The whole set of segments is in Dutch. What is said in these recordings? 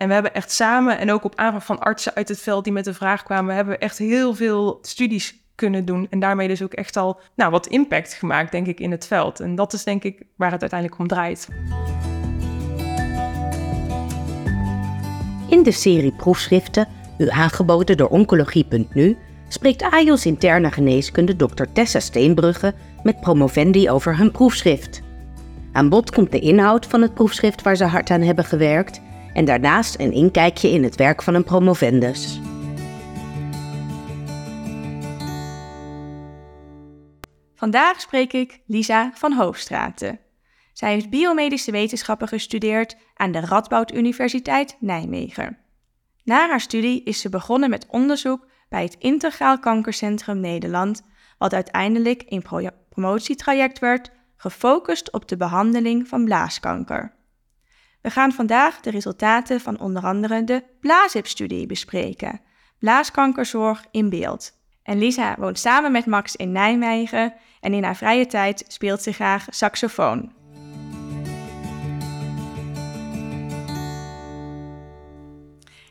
En we hebben echt samen, en ook op aanvraag van artsen uit het veld die met de vraag kwamen, hebben we echt heel veel studies kunnen doen. En daarmee dus ook echt al nou, wat impact gemaakt, denk ik, in het veld. En dat is denk ik waar het uiteindelijk om draait. In de serie proefschriften, u aangeboden door Oncologie.nu, spreekt AJOS interne geneeskunde Dr. Tessa Steenbrugge met promovendi over hun proefschrift. Aan bod komt de inhoud van het proefschrift waar ze hard aan hebben gewerkt en daarnaast een inkijkje in het werk van een promovendus. Vandaag spreek ik Lisa van Hoofdstraten. Zij heeft biomedische wetenschappen gestudeerd aan de Radboud Universiteit Nijmegen. Na haar studie is ze begonnen met onderzoek bij het Integraal Kankercentrum Nederland, wat uiteindelijk een promotietraject werd gefocust op de behandeling van blaaskanker. We gaan vandaag de resultaten van onder andere de BLASIP-studie bespreken, blaaskankerzorg in beeld. En Lisa woont samen met Max in Nijmegen en in haar vrije tijd speelt ze graag saxofoon.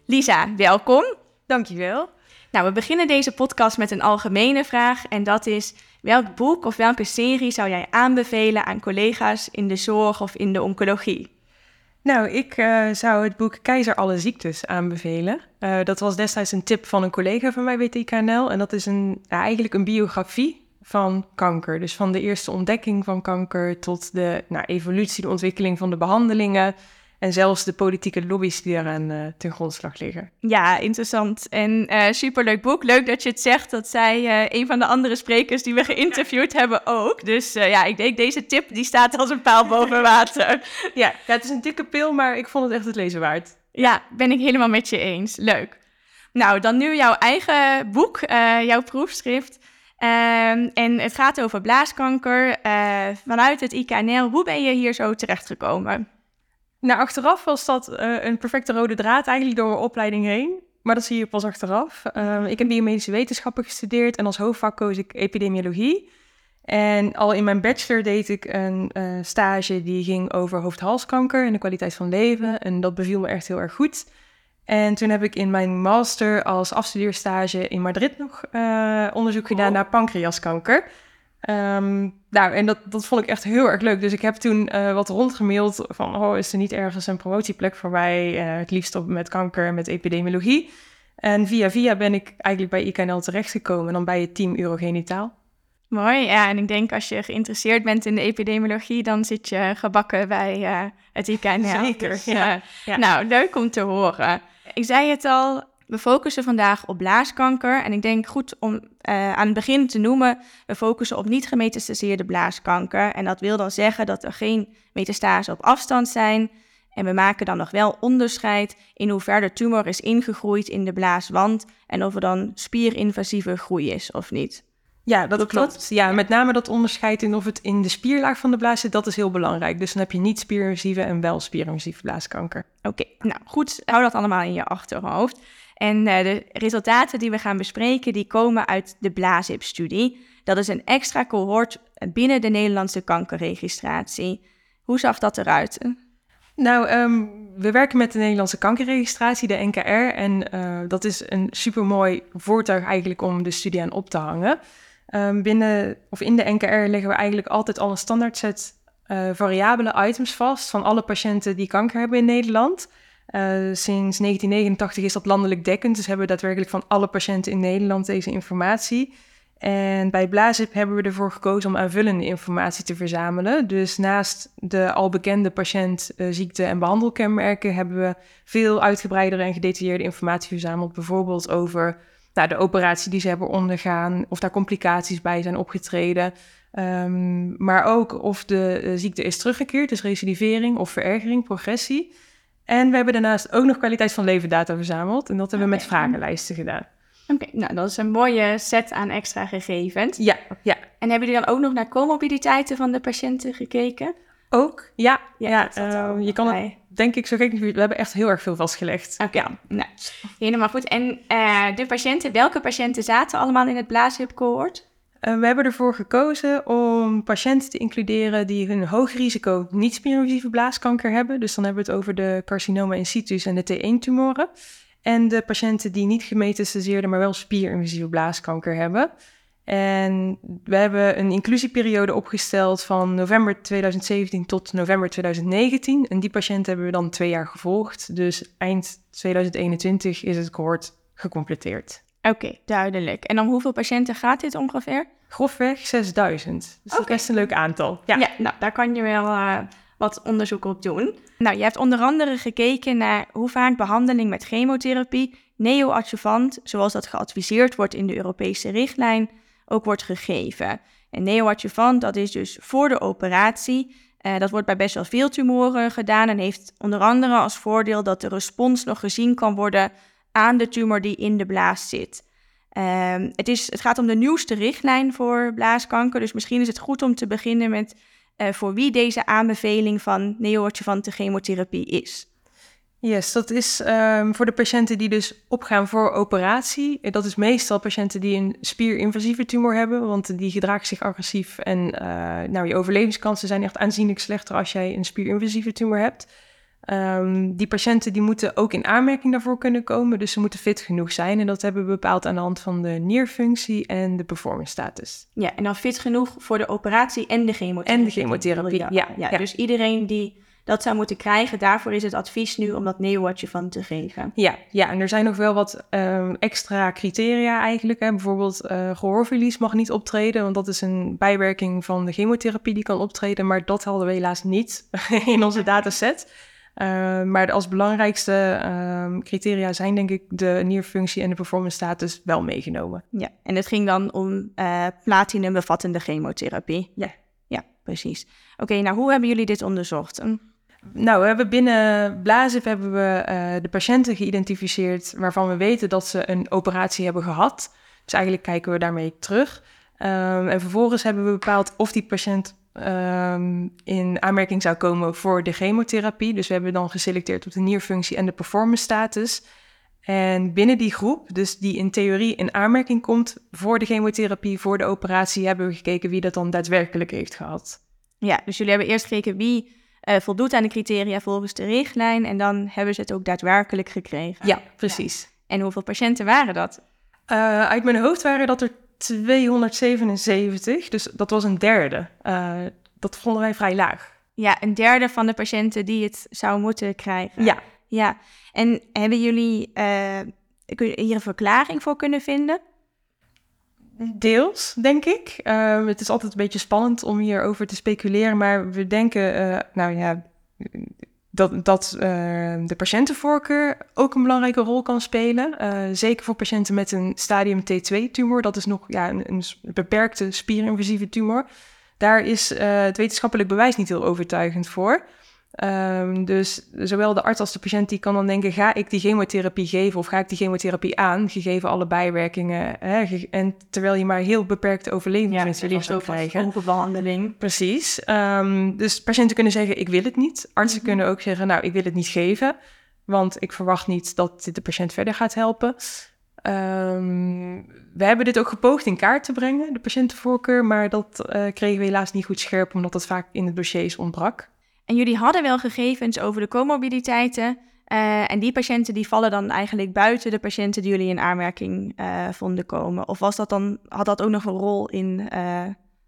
Lisa, welkom. Dankjewel. Nou, we beginnen deze podcast met een algemene vraag en dat is: welk boek of welke serie zou jij aanbevelen aan collega's in de zorg of in de oncologie? Nou, ik uh, zou het boek Keizer alle ziektes aanbevelen. Uh, dat was destijds een tip van een collega van mij bij TKNL. En dat is een, ja, eigenlijk een biografie van kanker. Dus van de eerste ontdekking van kanker tot de nou, evolutie, de ontwikkeling van de behandelingen. En zelfs de politieke lobby's die eraan uh, ten grondslag liggen. Ja, interessant. En uh, superleuk boek. Leuk dat je het zegt. Dat zij uh, een van de andere sprekers die we geïnterviewd hebben ook. Dus ja, ik denk deze tip die staat als een paal boven water. ja, ja, het is een dikke pil, maar ik vond het echt het lezen waard. Ja, ben ik helemaal met je eens. Leuk. Nou, dan nu jouw eigen boek, jouw proefschrift. Ehm, en het gaat over blaaskanker vanuit het IKNL. Hoe ben je hier zo terechtgekomen? Nou, achteraf was dat uh, een perfecte rode draad eigenlijk door mijn opleiding heen. Maar dat zie je pas achteraf. Uh, ik heb biomedische wetenschappen gestudeerd en als hoofdvak koos ik epidemiologie. En al in mijn bachelor deed ik een uh, stage die ging over hoofd-halskanker en de kwaliteit van leven. En dat beviel me echt heel erg goed. En toen heb ik in mijn master als afstudeerstage in Madrid nog onderzoek gedaan oh. naar pancreaskanker. Um, nou, en dat, dat vond ik echt heel erg leuk. Dus ik heb toen uh, wat rondgemaild van... oh, is er niet ergens een promotieplek voor mij? Uh, het liefst op met kanker, met epidemiologie. En via via ben ik eigenlijk bij IKNL terechtgekomen... en dan bij het team Urogenitaal. Mooi, ja. En ik denk als je geïnteresseerd bent in de epidemiologie... dan zit je gebakken bij uh, het IKNL. Zeker, dus, ja. ja. Nou, leuk om te horen. Ik zei het al, we focussen vandaag op blaaskanker. En ik denk goed om uh, aan het begin te noemen, we focussen op niet gemetastaseerde blaaskanker. En dat wil dan zeggen dat er geen metastase op afstand zijn. En we maken dan nog wel onderscheid in hoever de tumor is ingegroeid in de blaaswand en of er dan spierinvasieve groei is of niet. Ja, dat, klopt. Ja, met name dat onderscheid in of het in de spierlaag van de blaas zit, dat is heel belangrijk. Dus dan heb je niet spierinvasieve en wel spierinvasieve blaaskanker. Oké, nou goed, hou dat allemaal in je achterhoofd. En uh, de resultaten die we gaan bespreken, die komen uit de BLAZIP-studie. Dat is een extra cohort binnen de Nederlandse kankerregistratie. Hoe zag dat eruit? Nou, um, we werken met de Nederlandse kankerregistratie, de NKR. En uh, dat is een supermooi voertuig eigenlijk om de studie aan op te hangen. Um, binnen, of in de NKR leggen we eigenlijk altijd al een standaard set uh, variabele items vast van alle patiënten die kanker hebben in Nederland. Uh, sinds 1989 is dat landelijk dekkend, dus hebben we daadwerkelijk van alle patiënten in Nederland deze informatie. En bij Blazip hebben we ervoor gekozen om aanvullende informatie te verzamelen. Dus naast de al bekende patiënt, uh, ziekte- en behandelkenmerken hebben we veel uitgebreidere en gedetailleerde informatie verzameld. Bijvoorbeeld over nou, de operatie die ze hebben ondergaan, of daar complicaties bij zijn opgetreden. Um, maar ook of de uh, ziekte is teruggekeerd, dus recidivering of verergering, progressie. En we hebben daarnaast ook nog kwaliteit van leven data verzameld. En dat hebben we met vragenlijsten gedaan. Oké, nou dat is een mooie set aan extra gegevens. Ja, ja. En hebben jullie dan ook nog naar comorbiditeiten van de patiënten gekeken? Ook, ja. ja, ja uh, je kan het, denk ik, zo gek niet. We hebben echt heel erg veel vastgelegd. Oké, okay. nou, helemaal goed. En uh, de patiënten, welke patiënten zaten allemaal in het blaaship cohort? Uh, we hebben ervoor gekozen om patiënten te includeren die een hoog risico niet-spierinvasieve blaaskanker hebben. Dus dan hebben we het over de carcinoma in situ en de T1-tumoren. En de patiënten die niet gemetastaseerde, maar wel spierinvasieve blaaskanker hebben. En we hebben een inclusieperiode opgesteld van november 2017 tot november 2019. En die patiënten hebben we dan twee jaar gevolgd. Dus eind 2021 is het cohort gecompleteerd. Oké, duidelijk. En om hoeveel patiënten gaat dit ongeveer? Grofweg 6000. Dus dat is best een leuk aantal. Ja, ja nou, daar kan je wel uh, wat onderzoek op doen. Nou, je hebt onder andere gekeken naar hoe vaak behandeling met chemotherapie neoadjuvant, zoals dat geadviseerd wordt in de Europese richtlijn, ook wordt gegeven. En neoadjuvant, dat is dus voor de operatie. Uh, dat wordt bij best wel veel tumoren gedaan en heeft onder andere als voordeel dat de respons nog gezien kan worden aan de tumor die in de blaas zit. Um, het, is, het gaat om de nieuwste richtlijn voor blaaskanker, dus misschien is het goed om te beginnen met uh, voor wie deze aanbeveling van neoadjuvante chemotherapie is. Yes, dat is um, voor de patiënten die dus opgaan voor operatie. Dat is meestal patiënten die een spierinvasieve tumor hebben, want die gedraagt zich agressief en uh, nou, je overlevingskansen zijn echt aanzienlijk slechter als jij een spierinvasieve tumor hebt. Um, die patiënten die moeten ook in aanmerking daarvoor kunnen komen, dus ze moeten fit genoeg zijn. En dat hebben we bepaald aan de hand van de nierfunctie en de performance status. Ja, en dan fit genoeg voor de operatie en de chemotherapie. En de chemotherapie, ja. ja, ja. Dus iedereen die dat zou moeten krijgen, daarvoor is het advies nu om dat van te geven. Ja, ja, en er zijn nog wel wat um, extra criteria eigenlijk. Hè. Bijvoorbeeld uh, gehoorverlies mag niet optreden, want dat is een bijwerking van de chemotherapie die kan optreden. Maar dat hadden we helaas niet in onze dataset. Uh, maar als belangrijkste uh, criteria zijn denk ik de nierfunctie en de performance status wel meegenomen. Ja, en het ging dan om uh, platinum bevattende chemotherapie. Ja. Ja, precies. Oké, nou hoe hebben jullie dit onderzocht? Nou, we hebben binnen Blazif hebben we uh, de patiënten geïdentificeerd waarvan we weten dat ze een operatie hebben gehad. Dus eigenlijk kijken we daarmee terug. Um, en vervolgens hebben we bepaald of die patiënt um, in aanmerking zou komen voor de chemotherapie. Dus we hebben dan geselecteerd op de nierfunctie en de performance status. En binnen die groep, dus die in theorie in aanmerking komt voor de chemotherapie, voor de operatie, hebben we gekeken wie dat dan daadwerkelijk heeft gehad. Ja, dus jullie hebben eerst gekeken wie uh, voldoet aan de criteria volgens de richtlijn en dan hebben ze het ook daadwerkelijk gekregen. Ja, precies. Ja. En hoeveel patiënten waren dat? Uh, uit mijn hoofd waren dat er 277, dus dat was een derde. Uh, dat vonden wij vrij laag. Ja, een derde van de patiënten die het zou moeten krijgen. Ja. Ja, en hebben jullie uh, hier een verklaring voor kunnen vinden? Deels, denk ik. Uh, het is altijd een beetje spannend om hierover te speculeren, maar we denken, uh, nou ja, dat, dat uh, de patiëntenvoorkeur ook een belangrijke rol kan spelen. Uh, zeker voor patiënten met een stadium T2-tumor. Dat is nog ja, een, beperkte spierinvasieve tumor. Daar is uh, het wetenschappelijk bewijs niet heel overtuigend voor. Um, dus zowel de arts als de patiënt die kan dan denken: ga ik die chemotherapie geven of ga ik die chemotherapie aan, gegeven alle bijwerkingen. Hè, en terwijl je maar heel beperkte overlevingskansen ja, zou krijgen. behandeling. Precies. Um, dus patiënten kunnen zeggen: ik wil het niet. Artsen mm -hmm. kunnen ook zeggen: nou, ik wil het niet geven, want ik verwacht niet dat dit de patiënt verder gaat helpen. Um, we hebben dit ook gepoogd in kaart te brengen, de patiëntenvoorkeur, maar dat uh, kregen we helaas niet goed scherp, omdat dat vaak in de dossiers ontbrak. En jullie hadden wel gegevens over de comorbiditeiten. Uh, en die patiënten die vallen dan eigenlijk buiten de patiënten die jullie in aanmerking uh, vonden komen. Of was dat dan, had dat ook nog een rol in uh,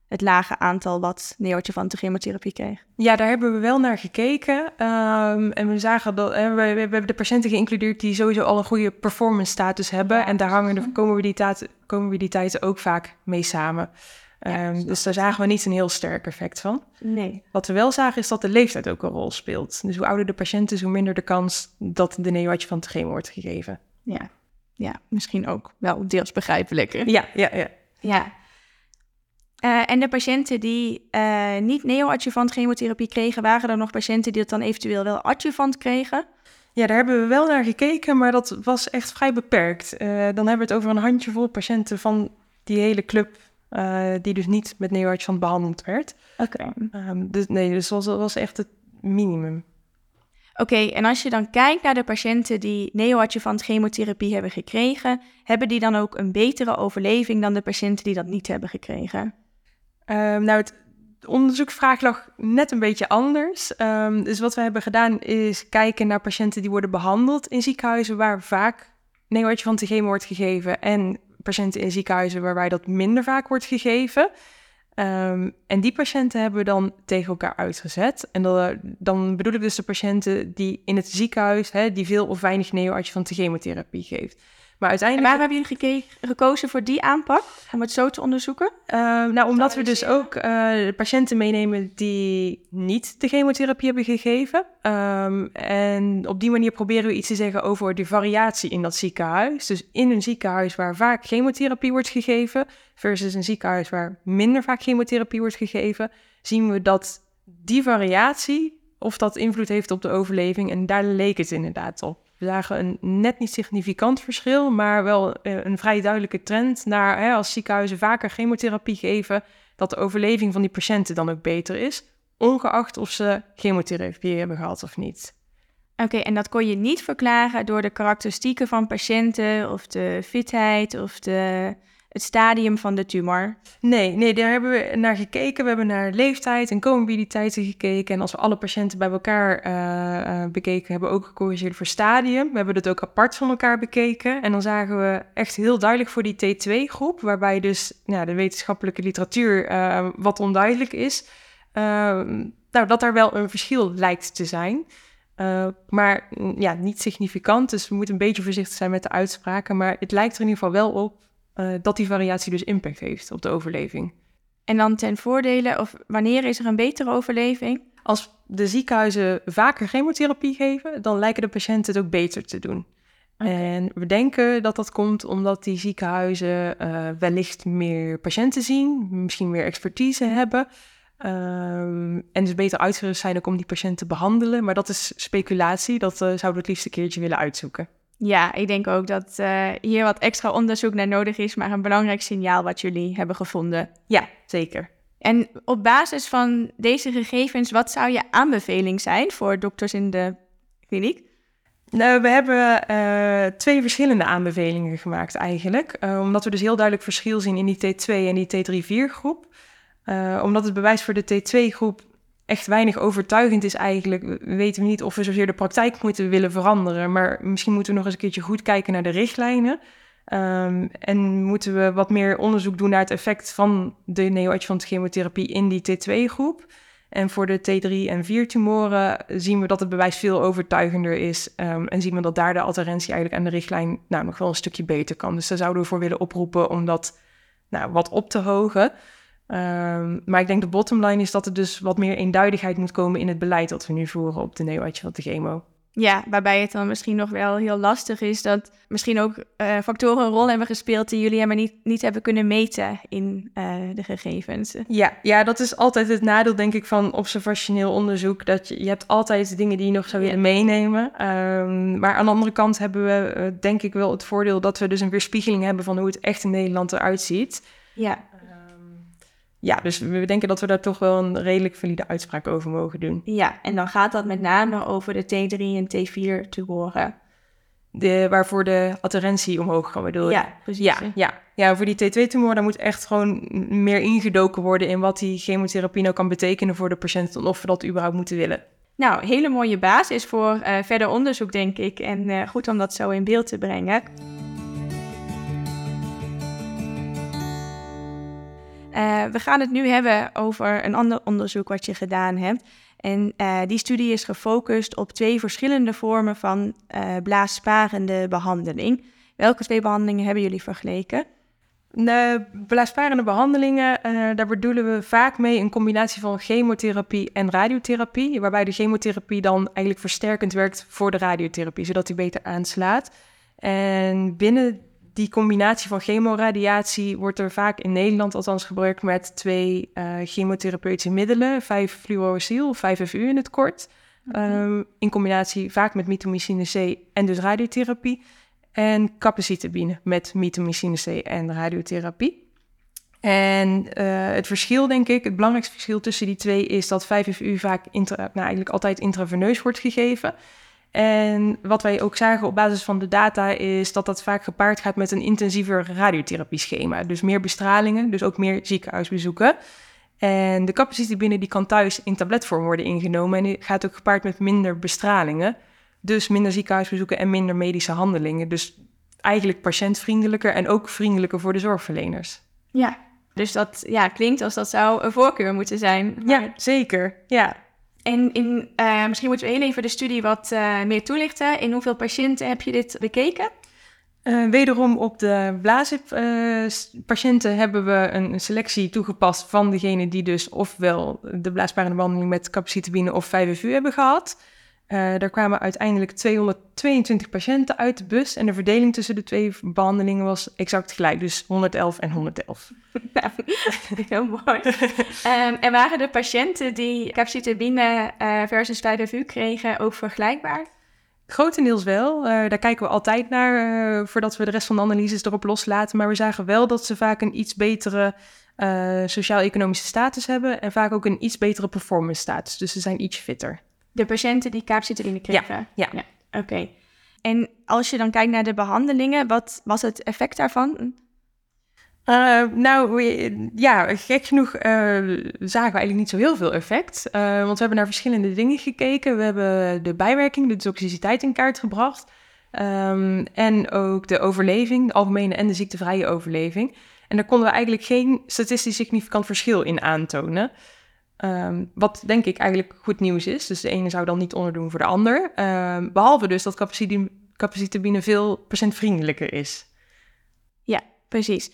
het lage aantal wat neoadjuvante chemotherapie kreeg? Ja, daar hebben we wel naar gekeken. Um, en we zagen dat we, we, hebben de patiënten geïncludeerd die sowieso al een goede performance status hebben. En daar hangen de comorbiditeiten, comorbiditeiten ook vaak mee samen. Ja, um, dus daar zagen we niet een heel sterk effect van. Nee. Wat we wel zagen is dat de leeftijd ook een rol speelt. Dus hoe ouder de patiënt is, hoe minder de kans dat de neoadjuvant chemo wordt gegeven. Ja. ja, misschien ook wel deels begrijpelijk. Ja, ja, ja. ja. Uh, en de patiënten die uh, niet neoadjuvant chemotherapie kregen, waren er nog patiënten die het dan eventueel wel adjuvant kregen? Ja, daar hebben we wel naar gekeken, maar dat was echt vrij beperkt. Uh, dan hebben we het over een handjevol patiënten van die hele club uh, die dus niet met neoadjuvant behandeld werd. Oké. Okay. Um, dus nee, dus dat was, was echt het minimum. Oké, en als je dan kijkt naar de patiënten die neoadjuvant chemotherapie hebben gekregen, hebben die dan ook een betere overleving dan de patiënten die dat niet hebben gekregen? Ehm, nou, het onderzoeksvraag lag net een beetje anders. Ehm, dus wat we hebben gedaan is kijken naar patiënten die worden behandeld in ziekenhuizen waar vaak neoadjuvant chemo wordt gegeven en patiënten in ziekenhuizen waarbij dat minder vaak wordt gegeven. Ehm, en die patiënten hebben we dan tegen elkaar uitgezet. En dan, dan bedoel ik dus de patiënten die in het ziekenhuis, hè, die veel of weinig neoadjuvante chemotherapie geeft. Maar uiteindelijk... En waarom hebben jullie gekozen voor die aanpak, om het zo te onderzoeken? Uh, nou, omdat we dus ook uh, patiënten meenemen die niet de chemotherapie hebben gegeven. Um, en op die manier proberen we iets te zeggen over de variatie in dat ziekenhuis. Dus in een ziekenhuis waar vaak chemotherapie wordt gegeven, versus een ziekenhuis waar minder vaak chemotherapie wordt gegeven, zien we dat die variatie, of dat invloed heeft op de overleving. En daar leek het inderdaad op. We zagen een net niet significant verschil, maar wel eh, een vrij duidelijke trend naar hè, als ziekenhuizen vaker chemotherapie geven, dat de overleving van die patiënten dan ook beter is, ongeacht of ze chemotherapie hebben gehad of niet. Oké, en dat kon je niet verklaren door de karakteristieken van patiënten of de fitheid of de het stadium van de tumor? Nee, nee, daar hebben we naar gekeken. We hebben naar leeftijd en comorbiditeiten gekeken. En als we alle patiënten bij elkaar uh, bekeken, hebben we ook gecorrigeerd voor stadium. We hebben het ook apart van elkaar bekeken. En dan zagen we echt heel duidelijk voor die T2-groep, waarbij dus nou, de wetenschappelijke literatuur uh, wat onduidelijk is. nou, dat daar wel een verschil lijkt te zijn. Maar ja, niet significant. Dus we moeten een beetje voorzichtig zijn met de uitspraken. Maar het lijkt er in ieder geval wel op uh, dat die variatie dus impact heeft op de overleving. En dan ten voordele, of wanneer is er een betere overleving? Als de ziekenhuizen vaker chemotherapie geven, dan lijken de patiënten het ook beter te doen. Okay. En we denken dat dat komt omdat die ziekenhuizen uh, wellicht meer patiënten zien, misschien meer expertise hebben. Um, en dus beter uitgerust zijn ook om die patiënten te behandelen. Maar dat is speculatie, dat uh, zouden we het liefst een keertje willen uitzoeken. Ja, ik denk ook dat uh, hier wat extra onderzoek naar nodig is, maar een belangrijk signaal wat jullie hebben gevonden. Ja, zeker. En op basis van deze gegevens, wat zou je aanbeveling zijn voor dokters in de kliniek? Nou, we hebben uh, twee verschillende aanbevelingen gemaakt eigenlijk. Uh, omdat we dus heel duidelijk verschil zien in die T2 en die T3-4 groep. omdat het bewijs voor de T2-groep echt weinig overtuigend is eigenlijk. We weten niet of we zozeer de praktijk moeten willen veranderen. Maar misschien moeten we nog eens een keertje goed kijken naar de richtlijnen. Um, en moeten we wat meer onderzoek doen naar het effect van de neoadjuvant chemotherapie in die T2-groep. En voor de T3 en 4 tumoren zien we dat het bewijs veel overtuigender is. Um, en zien we dat daar de adherentie eigenlijk aan de richtlijn nou, nog wel een stukje beter kan. Dus daar zouden we voor willen oproepen om dat nou, wat op te hogen. Um, maar ik denk de bottom line is dat er dus wat meer eenduidigheid moet komen in het beleid dat we nu voeren op de neoadjuvante chemo. Ja, waarbij het dan misschien nog wel heel lastig is dat misschien ook uh, factoren een rol hebben gespeeld die jullie helemaal niet, niet hebben kunnen meten in uh, de gegevens. Ja, ja, dat is altijd het nadeel, denk ik, van observationeel onderzoek. Dat je, je hebt altijd dingen die je nog zou willen meenemen. Um, maar aan de andere kant hebben we, uh, denk ik, wel het voordeel dat we dus een weerspiegeling hebben van hoe het echt in Nederland eruit ziet. Ja ja, dus we denken dat we daar toch wel een redelijk valide uitspraak over mogen doen. Ja, en dan gaat dat met name over de T3 en T4 tumoren. De, waarvoor de adherentie omhoog kan, bedoel? Ja, precies. Ja, ja. ja voor die T2-tumor, daar moet echt gewoon meer ingedoken worden in wat die chemotherapie nou kan betekenen voor de patiënt en of we dat überhaupt moeten willen. Nou, hele mooie basis voor uh, verder onderzoek, denk ik. En uh, goed om dat zo in beeld te brengen. Uh, we gaan het nu hebben over een ander onderzoek wat je gedaan hebt. En uh, die studie is gefocust op twee verschillende vormen van uh, blaassparende behandeling. Welke twee behandelingen hebben jullie vergeleken? De blaassparende behandelingen, daar bedoelen we vaak mee een combinatie van chemotherapie en radiotherapie. Waarbij de chemotherapie dan eigenlijk versterkend werkt voor de radiotherapie, zodat die beter aanslaat. En binnen die combinatie van chemoradiatie wordt er vaak in Nederland althans gebruikt met twee uh, chemotherapeutische middelen, 5-fluorocyl, 5-FU in het kort. Um, in combinatie vaak met mitomycine C en dus radiotherapie. En capecitabine met mitomycine C en radiotherapie. En eh, het verschil, denk ik, het belangrijkste verschil tussen die twee is dat 5FU vaak intra, nou, eigenlijk altijd intraveneus wordt gegeven. En wat wij ook zagen op basis van de data is dat dat vaak gepaard gaat met een intensiever radiotherapie-schema. Dus meer bestralingen, dus ook meer ziekenhuisbezoeken. En de capaciteit binnen die kan thuis in tabletvorm worden ingenomen en die gaat ook gepaard met minder bestralingen. Dus minder ziekenhuisbezoeken en minder medische handelingen. Dus eigenlijk patiëntvriendelijker en ook vriendelijker voor de zorgverleners. Ja, dus dat ja, klinkt als dat zou een voorkeur moeten zijn. Ja, zeker. Ja. En in, uh, misschien moeten we heel even de studie wat uh, meer toelichten. In hoeveel patiënten heb je dit bekeken? Uh, wederom op de blazip-patiënten hebben we een, selectie toegepast van degenen die dus ofwel de blaasparende behandeling met capecitabine of 5FU hebben gehad. Uh, daar kwamen uiteindelijk 222 patiënten uit de bus en de verdeling tussen de twee behandelingen was exact gelijk, dus 111 en 111. heel mooi. um, en waren de patiënten die capecitabine uh, versus 5FU kregen ook vergelijkbaar? Grotendeels wel. Uh, daar kijken we altijd naar voordat we de rest van de analyses erop loslaten. Maar we zagen wel dat ze vaak een iets betere sociaal-economische status hebben en vaak ook een iets betere performance status. Dus ze zijn iets fitter. De patiënten die capecitabine kregen? Ja. ja. Oké. En als je dan kijkt naar de behandelingen, wat was het effect daarvan? Uh, nou, ja, gek genoeg uh, zagen we eigenlijk niet zo heel veel effect. Uh, want we hebben naar verschillende dingen gekeken. We hebben de bijwerking, de toxiciteit in kaart gebracht. Um, en ook de overleving, de algemene en de ziektevrije overleving. En daar konden we eigenlijk geen statistisch significant verschil in aantonen. Um, wat denk ik eigenlijk goed nieuws is. Dus de ene zou dan niet onderdoen voor de ander. Um, behalve dus dat capacitabine veel patiëntvriendelijker is. Ja, precies.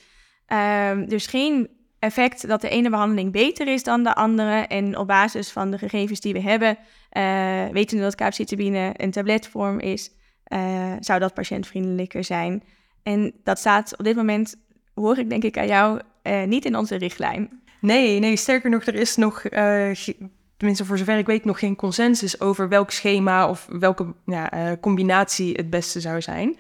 Um, dus geen effect dat de ene behandeling beter is dan de andere. En op basis van de gegevens die we hebben, uh, weten we dat capecitabine een tabletvorm is, uh, zou dat patiëntvriendelijker zijn. En dat staat op dit moment, hoor ik denk ik aan jou, uh, niet in onze richtlijn. Nee, nee, sterker nog, er is nog, uh, tenminste voor zover ik weet, nog geen consensus over welk schema of welke ja, uh, combinatie het beste zou zijn.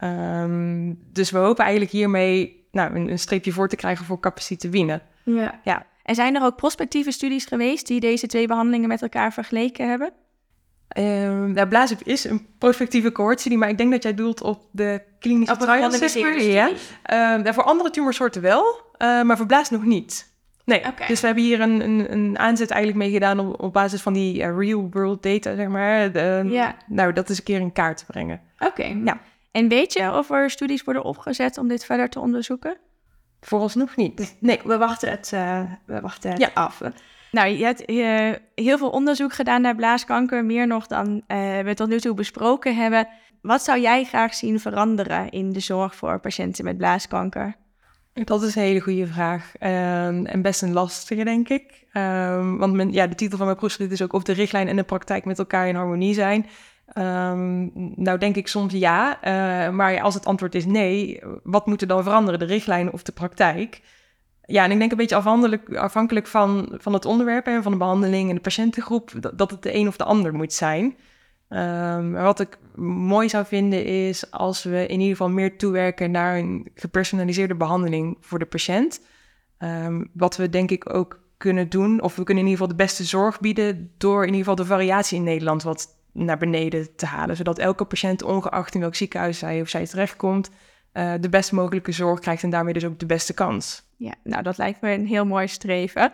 Um, dus we hopen eigenlijk hiermee nou, een, een, streepje voor te krijgen voor capacitine. Ja. ja. En zijn er ook prospectieve studies geweest die deze twee behandelingen met elkaar vergeleken hebben? Um, is een prospectieve cohortstudie, maar ik denk dat jij doelt op de klinische op maar. Ja. Um, voor andere tumorsoorten wel, uh, maar voor Blaas nog niet. Nee, dus we hebben hier een, een, een aanzet eigenlijk mee gedaan op, op basis van die uh, real world data, zeg maar. De, ja. Nou, dat is een keer in kaart te brengen. Oké, okay. ja. En weet je of er studies worden opgezet om dit verder te onderzoeken? Vooralsnog niet. Nee, we wachten het, uh, we wachten het ja. af. Nou, je hebt uh, heel veel onderzoek gedaan naar blaaskanker, meer nog dan we tot nu toe besproken hebben. Wat zou jij graag zien veranderen in de zorg voor patiënten met blaaskanker? Dat is een hele goede vraag. Um, en best een lastige, denk ik. Um, want men, ja, de titel van mijn proefschrift is ook of de richtlijn en de praktijk met elkaar in harmonie zijn. Um, nou, denk ik soms ja. Uh, maar als het antwoord is nee, wat moet er dan veranderen, de richtlijn of de praktijk? Ja, en ik denk een beetje afhankelijk, afhankelijk van, van het onderwerp en van de behandeling en de patiëntengroep, dat, dat het de een of de ander moet zijn. Um, wat ik mooi zou vinden is als we in ieder geval meer toewerken naar een gepersonaliseerde behandeling voor de patiënt. Um, wat we denk ik ook kunnen doen, of we kunnen in ieder geval de beste zorg bieden door in ieder geval de variatie in Nederland wat naar beneden te halen. Zodat elke patiënt, ongeacht in welk ziekenhuis hij of zij terechtkomt, uh, de best mogelijke zorg krijgt en daarmee dus ook de beste kans. Ja, nou dat lijkt me een heel mooi streven.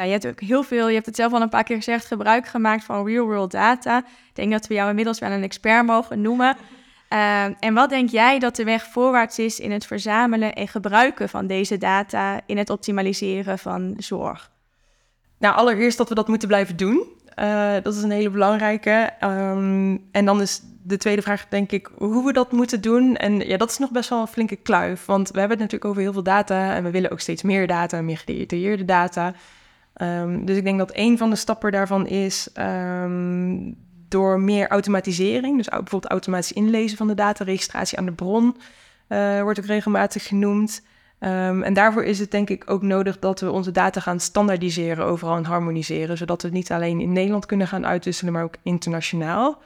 Nou, je hebt ook heel veel, je hebt het zelf al een paar keer gezegd, gebruik gemaakt van real-world data. Ik denk dat we jou inmiddels wel een expert mogen noemen. Uh, en wat denk jij dat de weg voorwaarts is in het verzamelen en gebruiken van deze data in het optimaliseren van zorg? Nou, allereerst dat we dat moeten blijven doen. Uh, dat is een hele belangrijke. Um, en dan is de tweede vraag, denk ik, hoe we dat moeten doen. En ja, dat is nog best wel een flinke kluif. Want we hebben het natuurlijk over heel veel data en we willen ook steeds meer data, meer gedetailleerde data. Um, dus ik denk dat een van de stappen daarvan is um, door meer automatisering, dus bijvoorbeeld automatisch inlezen van de data, registratie aan de bron, uh, wordt ook regelmatig genoemd. Um, en daarvoor is het denk ik ook nodig dat we onze data gaan standaardiseren overal en harmoniseren, zodat we het niet alleen in Nederland kunnen gaan uitwisselen, maar ook internationaal.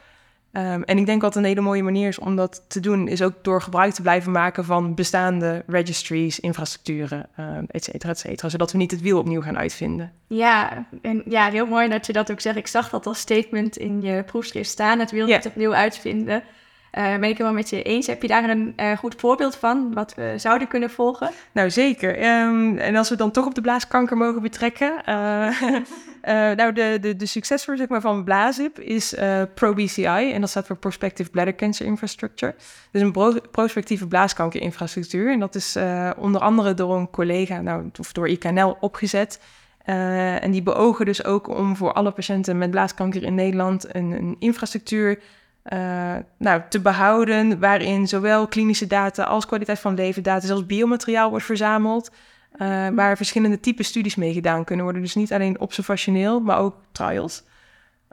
Ehm, en ik denk wat een hele mooie manier is om dat te doen, is ook door gebruik te blijven maken van bestaande registries, infrastructuren, uh, et cetera, et cetera. Zodat we niet het wiel opnieuw gaan uitvinden. Ja, en ja, heel mooi dat je dat ook zegt. Ik zag dat als statement in je proefschrift staan, het wiel niet opnieuw uitvinden. Uh, ben ik helemaal met je eens. Heb je daar een uh, goed voorbeeld van wat we zouden kunnen volgen? Nou, zeker. Um, en als we dan toch op de blaaskanker mogen betrekken. Uh, nou, de, de, de succesvol zeg maar, van BLAZIP is ProBCI. En dat staat voor Prospective Bladder Cancer Infrastructure. Dus een pro prospectieve blaaskankerinfrastructuur. En dat is onder andere door een collega, nou, of door IKNL opgezet. en die beogen dus ook om voor alle patiënten met blaaskanker in Nederland een, een infrastructuur nou, te behouden, waarin zowel klinische data als kwaliteit van levendata, zelfs biomateriaal wordt verzameld, waar verschillende type studies mee gedaan kunnen worden. Dus niet alleen observationeel, maar ook trials.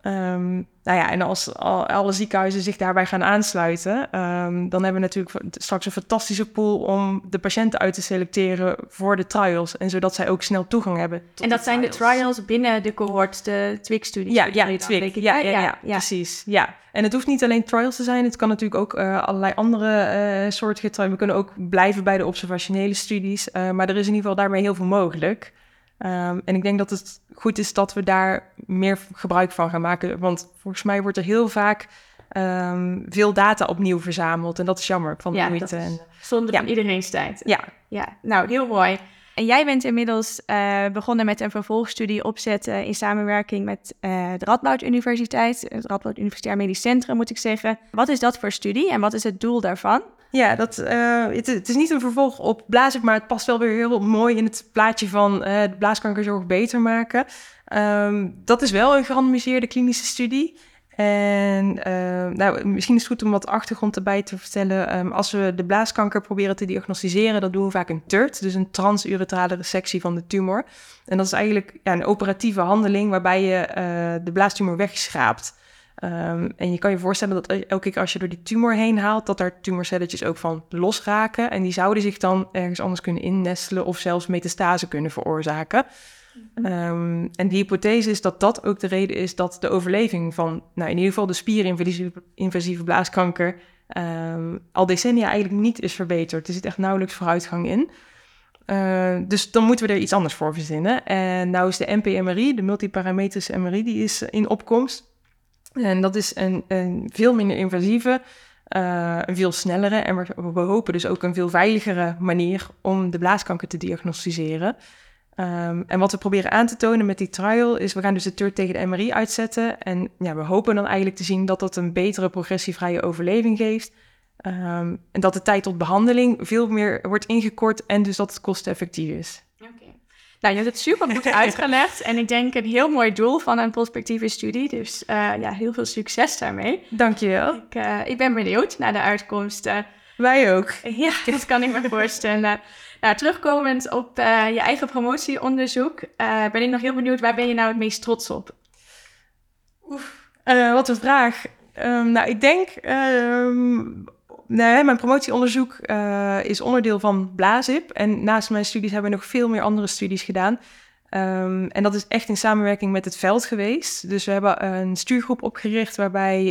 Um, nou ja, en als alle ziekenhuizen zich daarbij gaan aansluiten, um, dan hebben we natuurlijk straks een fantastische pool om de patiënten uit te selecteren voor de trials. En zodat zij ook snel toegang hebben. en dat zijn de trials binnen de cohort, de TWIC-studies? Ja, ja, TWIC. Ja, ja, ja, ja, precies. Ja. En het hoeft niet alleen trials te zijn, het kan natuurlijk ook uh, allerlei andere uh, soorten trials. We kunnen ook blijven bij de observationele studies, uh, maar er is in ieder geval daarmee heel veel mogelijk. Um, en ik denk dat het goed is dat we daar meer gebruik van gaan maken. Want volgens mij wordt er heel vaak um, veel data opnieuw verzameld. En dat is jammer van de ja, moeite. En, zonde ja. iedereen's tijd. Ja. ja, nou heel mooi. En jij bent inmiddels uh, begonnen met een vervolgstudie opzetten in samenwerking met uh, de Radboud Universiteit, het Radboud Universitair Medisch Centrum moet ik zeggen. Wat is dat voor studie en wat is het doel daarvan? Ja, dat, uh, het, is niet een vervolg op blazen, maar het past wel weer heel mooi in het plaatje van de blaaskankerzorg beter maken. Um, dat is wel een gerandomiseerde klinische studie. En uh, nou, misschien is het goed om wat achtergrond erbij te vertellen. Um, als we de blaaskanker proberen te diagnosticeren, dan doen we vaak een TURT, dus een transuretrale resectie van de tumor. En dat is eigenlijk ja, een operatieve handeling waarbij je uh, de blaastumor wegschraapt. Um, en je kan je voorstellen dat elke keer als je door die tumor heen haalt, dat daar tumorcelletjes ook van losraken. En die zouden zich dan ergens anders kunnen innestelen of zelfs metastase kunnen veroorzaken. Um, en die hypothese is dat dat ook de reden is dat de overleving van, nou in ieder geval de spierinvasieve blaaskanker, um, al decennia eigenlijk niet is verbeterd. Er zit echt nauwelijks vooruitgang in. Uh, dus dan moeten we er iets anders voor verzinnen. En nou is de NPMRI, de multiparametrische MRI, die is in opkomst. En dat is een, een veel minder invasieve, uh, een veel snellere en we, hopen dus ook een veel veiligere manier om de blaaskanker te diagnosticeren. Um, en wat we proberen aan te tonen met die trial is, we gaan dus de TURT tegen de MRI uitzetten. En ja, we hopen dan eigenlijk te zien dat dat een betere progressievrije overleving geeft. Um, en dat de tijd tot behandeling veel meer wordt ingekort en dus dat het kosteneffectief is. Nou, je hebt het super goed uitgelegd en ik denk een heel mooi doel van een prospectieve studie. Dus uh, ja, heel veel succes daarmee. Dankjewel. Ik, uh, ik ben benieuwd naar de uitkomsten. Wij ook. Ja, dat kan ik me voorstellen. Nou, terugkomend op uh, je eigen promotieonderzoek, ben ik nog heel benieuwd, waar ben je nou het meest trots op? Oef, wat een vraag. Um, nou, ik denk, um, mijn promotieonderzoek is onderdeel van Blazip. En naast mijn studies hebben we nog veel meer andere studies gedaan. Um, en dat is echt in samenwerking met het veld geweest. Dus we hebben een stuurgroep opgericht waarbij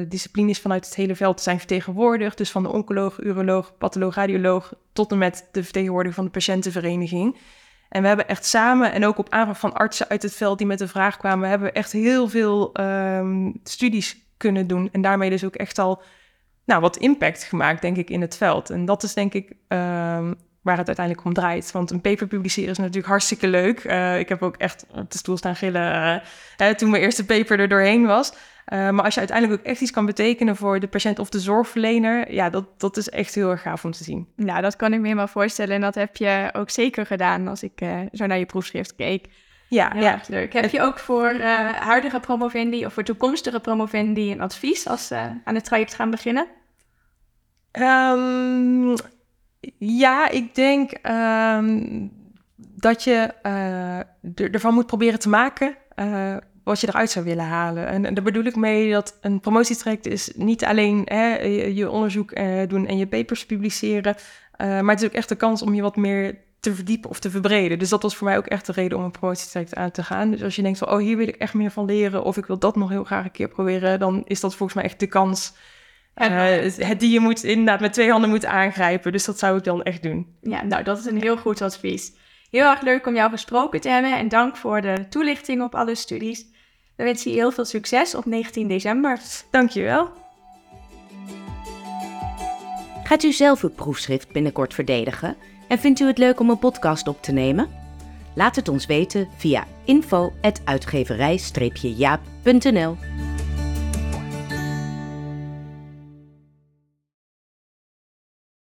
uh, disciplines vanuit het hele veld zijn vertegenwoordigd. Dus van de oncoloog, uroloog, patholoog, radioloog tot en met de vertegenwoordiger van de patiëntenvereniging. En we hebben echt samen, en ook op aanvraag van artsen uit het veld die met de vraag kwamen, hebben we echt heel veel um, studies kunnen doen. En daarmee dus ook echt al nou, wat impact gemaakt, denk ik, in het veld. En dat is denk ik um, waar het uiteindelijk om draait. Want een paper publiceren is natuurlijk hartstikke leuk. Uh, ik heb ook echt op de stoel staan gillen uh, toen mijn eerste paper er doorheen was. Uh, maar als je uiteindelijk ook echt iets kan betekenen voor de patiënt of de zorgverlener, ja, dat, dat is echt heel erg gaaf om te zien. Nou, dat kan ik me helemaal voorstellen. En dat heb je ook zeker gedaan als ik zo naar je proefschrift keek. Ja, ja, ja. leuk. Heb je ook voor huidige promovendi of voor toekomstige promovendi een advies als ze aan het traject gaan beginnen? Um, ja, ik denk um, dat je uh, ervan moet proberen te maken uh, wat je eruit zou willen halen. En, en daar bedoel ik mee dat een promotietraject is niet alleen hè, je, onderzoek uh, doen en je papers publiceren, maar het is ook echt de kans om je wat meer te verdiepen of te verbreden. Dus dat was voor mij ook echt de reden om een promotietraject aan te gaan. Dus als je denkt van, oh, hier wil ik echt meer van leren... of ik wil dat nog heel graag een keer proberen... dan is dat volgens mij echt de kans... Uh, het die je moet inderdaad met twee handen moet aangrijpen. Dus dat zou ik dan echt doen. Ja, nou, dat is een heel goed advies. Heel erg leuk om jou gesproken te hebben en dank voor de toelichting op alle studies. We wensen je heel veel succes op 19 december. Dankjewel. Gaat u zelf uw proefschrift binnenkort verdedigen en vindt u het leuk om een podcast op te nemen? Laat het ons weten via info.uitgeverij-jaap.nl